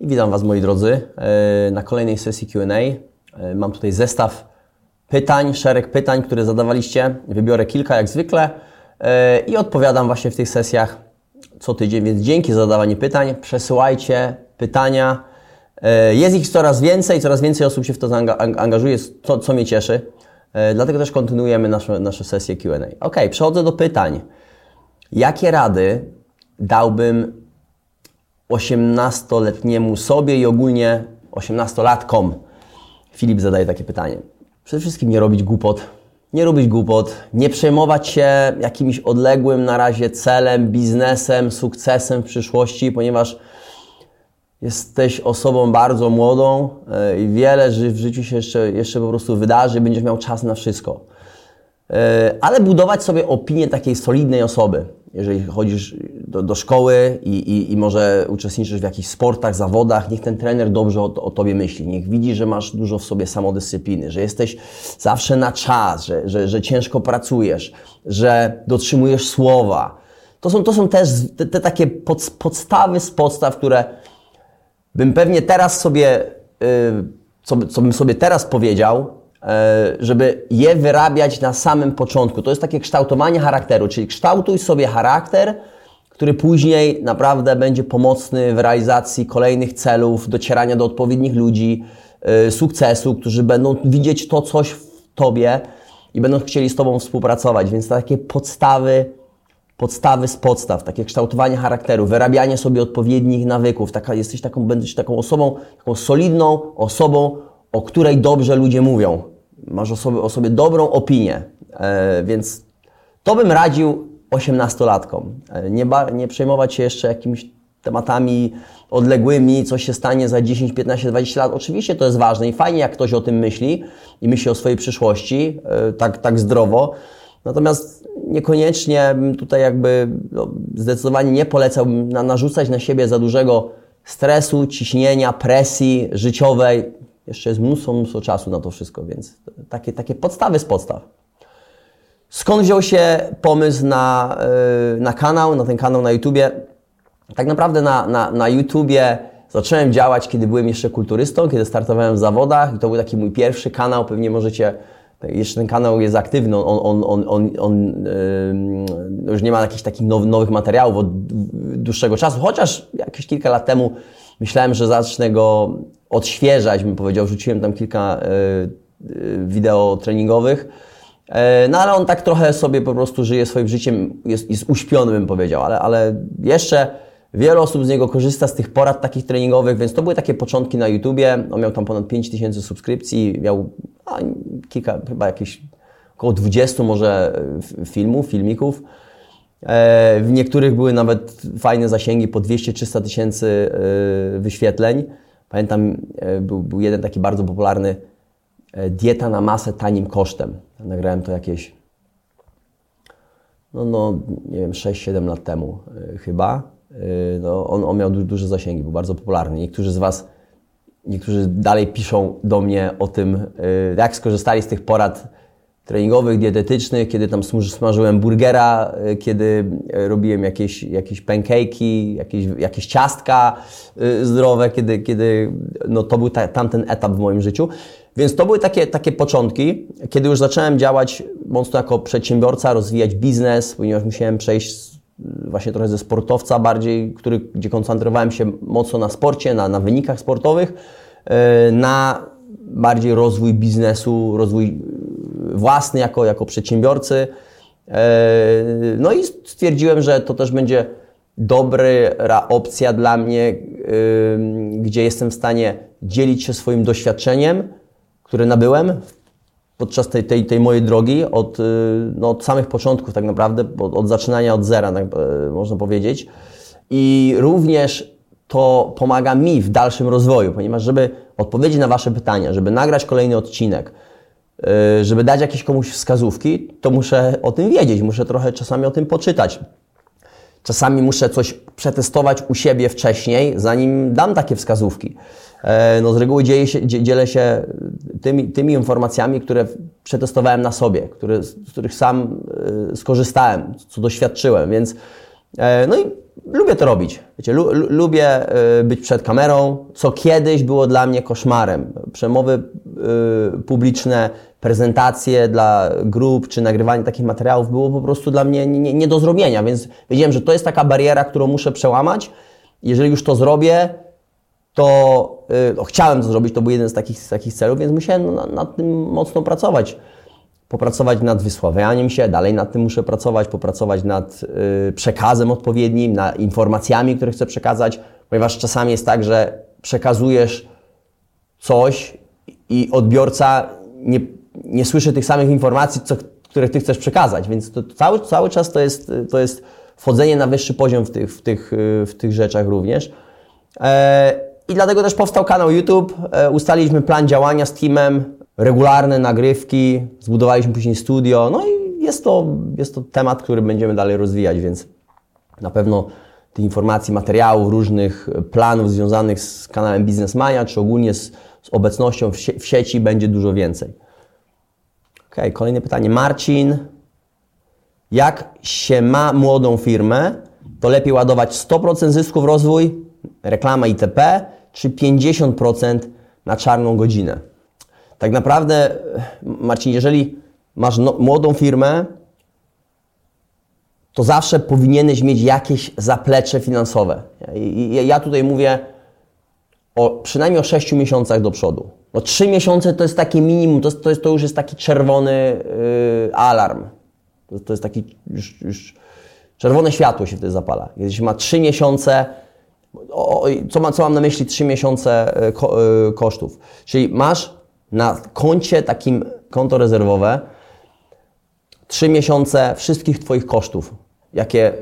I witam Was moi drodzy e, na kolejnej sesji Q&A. E, mam tutaj zestaw pytań, szereg pytań, które zadawaliście. Wybiorę kilka jak zwykle e, i odpowiadam właśnie w tych sesjach co tydzień, więc dzięki za zadawanie pytań. Przesyłajcie pytania. Jest ich coraz więcej, coraz więcej osób się w to angażuje, co, co mnie cieszy. Dlatego też kontynuujemy nasze, nasze sesje Q&A. Ok, przechodzę do pytań. Jakie rady dałbym 18-letniemu sobie i ogólnie 18-latkom? Filip zadaje takie pytanie. Przede wszystkim nie robić głupot. Nie robić głupot, nie przejmować się jakimś odległym na razie celem, biznesem, sukcesem w przyszłości, ponieważ jesteś osobą bardzo młodą e, i wiele w życiu się jeszcze, jeszcze po prostu wydarzy, będziesz miał czas na wszystko. E, ale budować sobie opinię takiej solidnej osoby jeżeli chodzisz do, do szkoły i, i, i, może uczestniczysz w jakichś sportach, zawodach, niech ten trener dobrze o, o, Tobie myśli. Niech widzi, że masz dużo w sobie samodyscypliny, że jesteś zawsze na czas, że, że, że ciężko pracujesz, że dotrzymujesz słowa. To są, to są też te, te takie pod, podstawy z podstaw, które bym pewnie teraz sobie, yy, co, co bym sobie teraz powiedział, żeby je wyrabiać na samym początku. To jest takie kształtowanie charakteru, czyli kształtuj sobie charakter, który później naprawdę będzie pomocny w realizacji kolejnych celów, docierania do odpowiednich ludzi, e, sukcesu, którzy będą widzieć to coś w Tobie i będą chcieli z Tobą współpracować. Więc takie podstawy, podstawy z podstaw, takie kształtowanie charakteru, wyrabianie sobie odpowiednich nawyków. Taka, jesteś taką, będziesz taką osobą, taką solidną osobą, o której dobrze ludzie mówią. Masz o sobie, o sobie dobrą opinię, e, więc to bym radził osiemnastolatkom. E, nie, nie przejmować się jeszcze jakimiś tematami odległymi, co się stanie za 10, 15, 20 lat. Oczywiście to jest ważne i fajnie, jak ktoś o tym myśli i myśli o swojej przyszłości e, tak, tak zdrowo. Natomiast niekoniecznie tutaj jakby no, zdecydowanie nie polecałbym na, narzucać na siebie za dużego stresu, ciśnienia, presji życiowej. Jeszcze jest mnóstwo, mnóstwo czasu na to wszystko, więc takie, takie podstawy z podstaw. Skąd wziął się pomysł na, yy, na kanał, na ten kanał na YouTubie? Tak naprawdę na, na, na YouTubie zacząłem działać, kiedy byłem jeszcze kulturystą, kiedy startowałem w zawodach i to był taki mój pierwszy kanał. Pewnie możecie, jeszcze ten kanał jest aktywny, on, on, on, on, yy, już nie ma jakichś takich now, nowych materiałów od dłuższego czasu, chociaż jakieś kilka lat temu myślałem, że zacznę go odświeżać, bym powiedział. Rzuciłem tam kilka e, e, wideo treningowych. E, no ale on tak trochę sobie po prostu żyje swoim życiem, jest, jest uśpiony bym powiedział, ale, ale jeszcze wiele osób z niego korzysta z tych porad takich treningowych, więc to były takie początki na YouTubie. On miał tam ponad 5000 subskrypcji, miał a, kilka, chyba jakieś około 20 może filmów, filmików. W niektórych były nawet fajne zasięgi po 200-300 tysięcy wyświetleń. Pamiętam, e, był, był jeden taki bardzo popularny e, dieta na masę tanim kosztem. Nagrałem to jakieś, no, no nie wiem, 6-7 lat temu e, chyba. No, on, on miał du duże zasięgi, był bardzo popularny. Niektórzy z Was, niektórzy dalej piszą do mnie o tym, jak skorzystali z tych porad treningowych, dietetycznych, kiedy tam smażyłem burgera, y, kiedy y, robiłem jakieś, jakieś pancake'i, jakieś, jakieś ciastka y, zdrowe, kiedy, kiedy no to był ta, tamten etap w moim życiu. Więc to były takie, takie początki, kiedy już zacząłem działać mocno jako przedsiębiorca, rozwijać biznes, ponieważ musiałem przejść właśnie trochę ze sportowca bardziej, który, gdzie koncentrowałem się mocno na sporcie, na, na wynikach sportowych, na bardziej rozwój biznesu, rozwój własny jako, jako przedsiębiorcy. E, no i stwierdziłem, że to też będzie dobra opcja dla mnie, gdzie jestem w stanie dzielić się swoim doświadczeniem, które nabyłem podczas tej, tej, tej mojej drogi od, y, no, od samych początków tak naprawdę, od, od zaczynania od zera, tak, e, można powiedzieć. I również to pomaga mi w dalszym rozwoju, ponieważ żeby odpowiedzieć na Wasze pytania, żeby nagrać kolejny odcinek, żeby dać jakieś komuś wskazówki, to muszę o tym wiedzieć, muszę trochę czasami o tym poczytać. Czasami muszę coś przetestować u siebie wcześniej, zanim dam takie wskazówki. E, no z reguły dzieje się, dzielę się tymi, tymi informacjami, które przetestowałem na sobie, które, z których sam y, skorzystałem, co doświadczyłem, więc e, no i lubię to robić. Wiecie, lu, lu, lubię y, być przed kamerą, co kiedyś było dla mnie koszmarem. Przemowy y, publiczne, prezentacje dla grup czy nagrywanie takich materiałów było po prostu dla mnie nie, nie do zrobienia, więc wiedziałem, że to jest taka bariera, którą muszę przełamać. Jeżeli już to zrobię, to y, no, chciałem to zrobić, to był jeden z takich, z takich celów, więc musiałem nad, nad tym mocno pracować popracować nad wysławianiem się, dalej nad tym muszę pracować, popracować nad y, przekazem odpowiednim, nad informacjami, które chcę przekazać, ponieważ czasami jest tak, że przekazujesz coś i odbiorca nie, nie słyszy tych samych informacji, co, które Ty chcesz przekazać, więc to, cały, cały czas to jest, to jest wchodzenie na wyższy poziom w tych, w tych, y, w tych rzeczach również. E, I dlatego też powstał kanał YouTube. E, ustaliliśmy plan działania z teamem, regularne nagrywki, zbudowaliśmy później studio, no i jest to, jest to temat, który będziemy dalej rozwijać, więc na pewno tych informacji, materiałów, różnych planów związanych z kanałem Biznesmania, czy ogólnie z, z obecnością w, sie w, sieci będzie dużo więcej. Ok, kolejne pytanie. Marcin, jak się ma młodą firmę, to lepiej ładować 100% zysku w rozwój, reklama itp., czy 50% na czarną godzinę? tak naprawdę, Marcin, jeżeli masz no, młodą firmę, to zawsze powinieneś mieć jakieś zaplecze finansowe. I, ja tutaj mówię o przynajmniej o 6 miesiącach do przodu. No 3 miesiące to jest takie minimum, to, to, jest, to już jest taki czerwony yy, alarm. To, to, jest taki już, już czerwone światło się wtedy zapala. Jeśli ma 3 miesiące, o, co, ma, co mam na myśli 3 miesiące y, ko, yy, kosztów? Czyli masz na koncie takim konto rezerwowe trzy miesiące wszystkich Twoich kosztów, jakie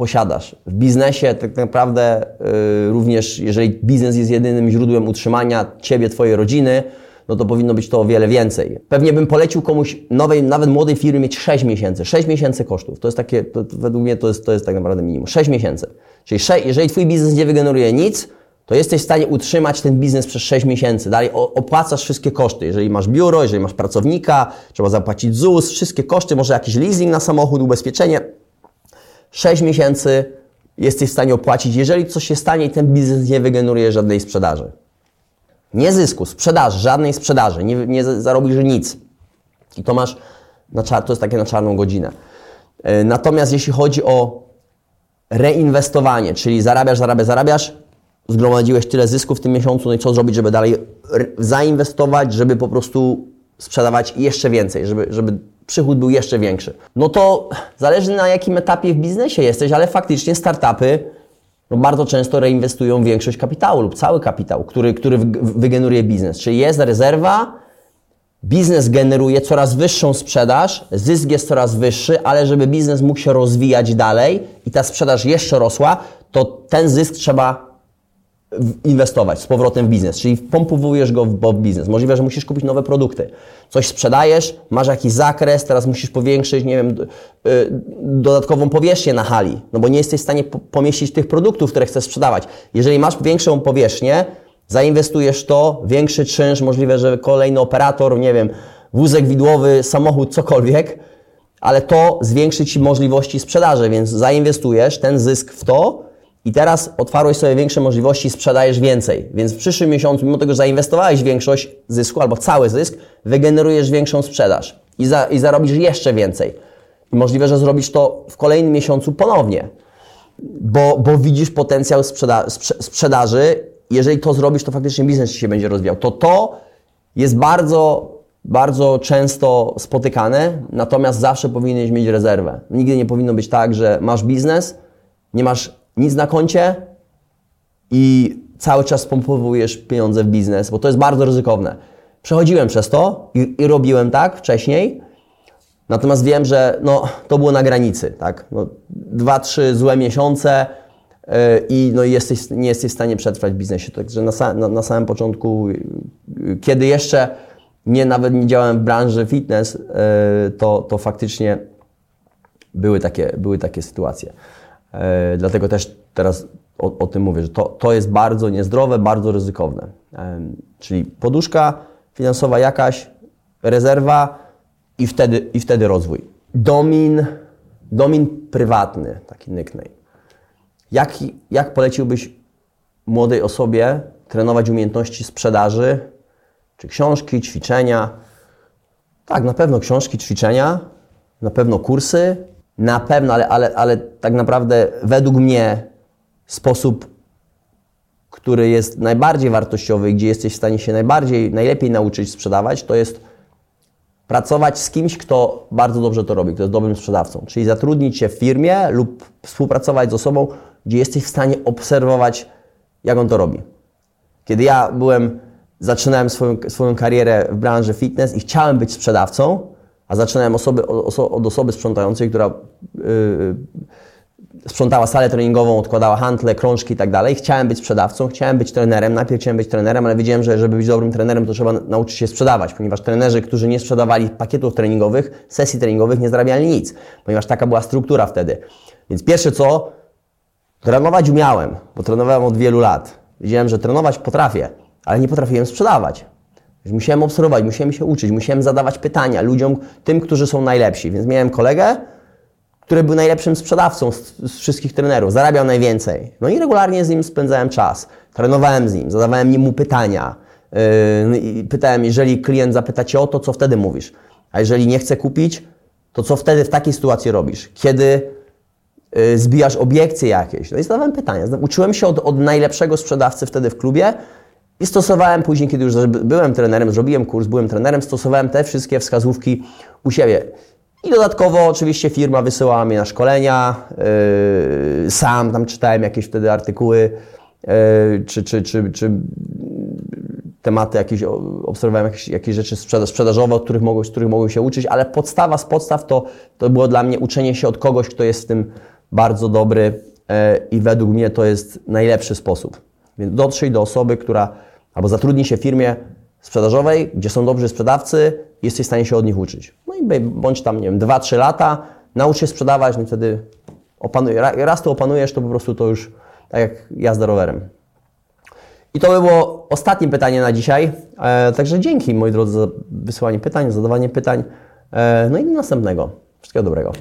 posiadasz. W biznesie tak naprawdę yy, również, jeżeli biznes jest jedynym źródłem utrzymania Ciebie, Twojej rodziny, no to powinno być to o wiele więcej. Pewnie bym polecił komuś nowej, nawet młodej firmy mieć 6 miesięcy. 6 miesięcy kosztów. To jest takie, to, według mnie to jest, to jest tak naprawdę minimum. 6 miesięcy. Czyli 6, jeżeli Twój biznes nie wygeneruje nic, to jesteś w stanie utrzymać ten biznes przez 6 miesięcy. Dalej opłacasz wszystkie koszty. Jeżeli masz biuro, jeżeli masz pracownika, trzeba zapłacić ZUS, wszystkie koszty, może jakiś leasing na samochód, ubezpieczenie. 6 miesięcy jesteś w stanie opłacić, jeżeli coś się stanie i ten biznes nie wygeneruje żadnej sprzedaży. Nie zysku, sprzedaży, żadnej sprzedaży, nie, nie zarobisz nic. I to masz, na czar- to jest takie na czarną godzinę. E, natomiast jeśli chodzi o reinwestowanie, czyli zarabiasz, zarabiasz, zarabiasz, zgromadziłeś tyle zysku w tym miesiącu, no i co zrobić, żeby dalej zainwestować, żeby po prostu sprzedawać jeszcze więcej, żeby, żeby przychód był jeszcze większy. No to zależy na jakim etapie w biznesie jesteś, ale faktycznie startupy no bardzo często reinwestują większość kapitału lub cały kapitał, który, który wygeneruje biznes. Czyli jest rezerwa, biznes generuje coraz wyższą sprzedaż, zysk jest coraz wyższy, ale żeby biznes mógł się rozwijać dalej i ta sprzedaż jeszcze rosła, to ten zysk trzeba inwestować z powrotem w biznes, czyli pompowujesz go w biznes. Możliwe, że musisz kupić nowe produkty. Coś sprzedajesz, masz jakiś zakres, teraz musisz powiększyć, nie wiem, y, dodatkową powierzchnię na hali, no bo nie jesteś w stanie pomieścić tych produktów, które chcesz sprzedawać. Jeżeli masz większą powierzchnię, zainwestujesz to, większy czynsz, możliwe, że kolejny operator, nie wiem, wózek widłowy, samochód, cokolwiek, ale to zwiększy Ci możliwości sprzedaży, więc zainwestujesz ten zysk w to, i teraz otwarłeś sobie większe możliwości, sprzedajesz więcej. Więc w przyszłym miesiącu, mimo tego, że zainwestowałeś większość zysku albo cały zysk, wygenerujesz większą sprzedaż i, za, i zarobisz jeszcze więcej. I możliwe, że zrobisz to w kolejnym miesiącu ponownie, bo, bo widzisz potencjał sprzeda sprze sprzedaży. Jeżeli to zrobisz, to faktycznie biznes się będzie rozwijał. To to jest bardzo, bardzo często spotykane, natomiast zawsze powinieneś mieć rezerwę. Nigdy nie powinno być tak, że masz biznes, nie masz nic na koncie i cały czas pompowujesz pieniądze w biznes, bo to jest bardzo ryzykowne. Przechodziłem przez to i, i robiłem tak wcześniej, natomiast wiem, że no, to było na granicy. Tak? No, dwa, trzy złe miesiące yy, i no, jesteś, nie jesteś w stanie przetrwać w biznesie. Także na, na, na samym początku, yy, kiedy jeszcze nie nawet nie działałem w branży fitness, yy, to, to faktycznie były takie, były takie sytuacje. E, dlatego też teraz o, o, tym mówię, że to, to jest bardzo niezdrowe, bardzo ryzykowne. E, czyli poduszka finansowa jakaś, rezerwa i wtedy, i wtedy rozwój. Domin, domin prywatny, taki nickname. Jak, jak poleciłbyś młodej osobie trenować umiejętności sprzedaży, czy książki, ćwiczenia? Tak, na pewno książki, ćwiczenia, na pewno kursy, na pewno, ale, ale, ale tak naprawdę według mnie sposób, który jest najbardziej wartościowy, gdzie jesteś w stanie się najbardziej, najlepiej nauczyć sprzedawać, to jest pracować z kimś, kto bardzo dobrze to robi, kto jest dobrym sprzedawcą. Czyli zatrudnić się w firmie lub współpracować z osobą, gdzie jesteś w stanie obserwować, jak on to robi. Kiedy ja byłem, zaczynałem swoją, swoją karierę w branży fitness i chciałem być sprzedawcą, a zaczynałem osoby, od osoby sprzątającej, która yy, sprzątała salę treningową, odkładała hantle, krążki i tak dalej. Chciałem być sprzedawcą, chciałem być trenerem. Najpierw chciałem być trenerem, ale wiedziałem, że żeby być dobrym trenerem, to trzeba nauczyć się sprzedawać, ponieważ trenerzy, którzy nie sprzedawali pakietów treningowych, sesji treningowych, nie zarabiali nic, ponieważ taka była struktura wtedy. Więc pierwsze co, trenować umiałem, bo trenowałem od wielu lat. Wiedziałem, że trenować potrafię, ale nie potrafiłem sprzedawać. Musiałem obserwować, musiałem się uczyć, musiałem zadawać pytania ludziom, tym, którzy są najlepsi. Więc miałem kolegę, który był najlepszym sprzedawcą z, z, wszystkich trenerów, zarabiał najwięcej. No i regularnie z nim spędzałem czas. Trenowałem z nim, zadawałem mu pytania. Yy, pytałem, jeżeli klient zapyta Cię o to, co wtedy mówisz? A jeżeli nie chce kupić, to co wtedy w takiej sytuacji robisz? Kiedy yy, zbijasz obiekcje jakieś? No i zadawałem pytania. Uczyłem się od, od najlepszego sprzedawcy wtedy w klubie i stosowałem później, kiedy już byłem trenerem, zrobiłem kurs, byłem trenerem, stosowałem te wszystkie wskazówki u siebie. I dodatkowo oczywiście firma wysyłała mnie na szkolenia, yy, sam tam czytałem jakieś wtedy artykuły, yy, czy, czy, czy, czy tematy jakieś, obserwowałem jakieś, jakieś rzeczy sprzedażowe, od których mogłem, z których mogłem się uczyć, ale podstawa z podstaw to, to było dla mnie uczenie się od kogoś, kto jest w tym bardzo dobry yy, i według mnie to jest najlepszy sposób. Więc dotrzyj do osoby, która albo zatrudni się w firmie sprzedażowej, gdzie są dobrzy sprzedawcy, jesteś w stanie się od nich uczyć. No i bądź tam, nie wiem, 2-3 lata, naucz się sprzedawać, no i wtedy opanuj, raz to opanujesz, to po prostu to już tak jak jazda rowerem. I to by było ostatnie pytanie na dzisiaj. E, także dzięki moi drodzy za wysyłanie pytań, zadawanie pytań. E, no i do następnego. Wszystkiego dobrego.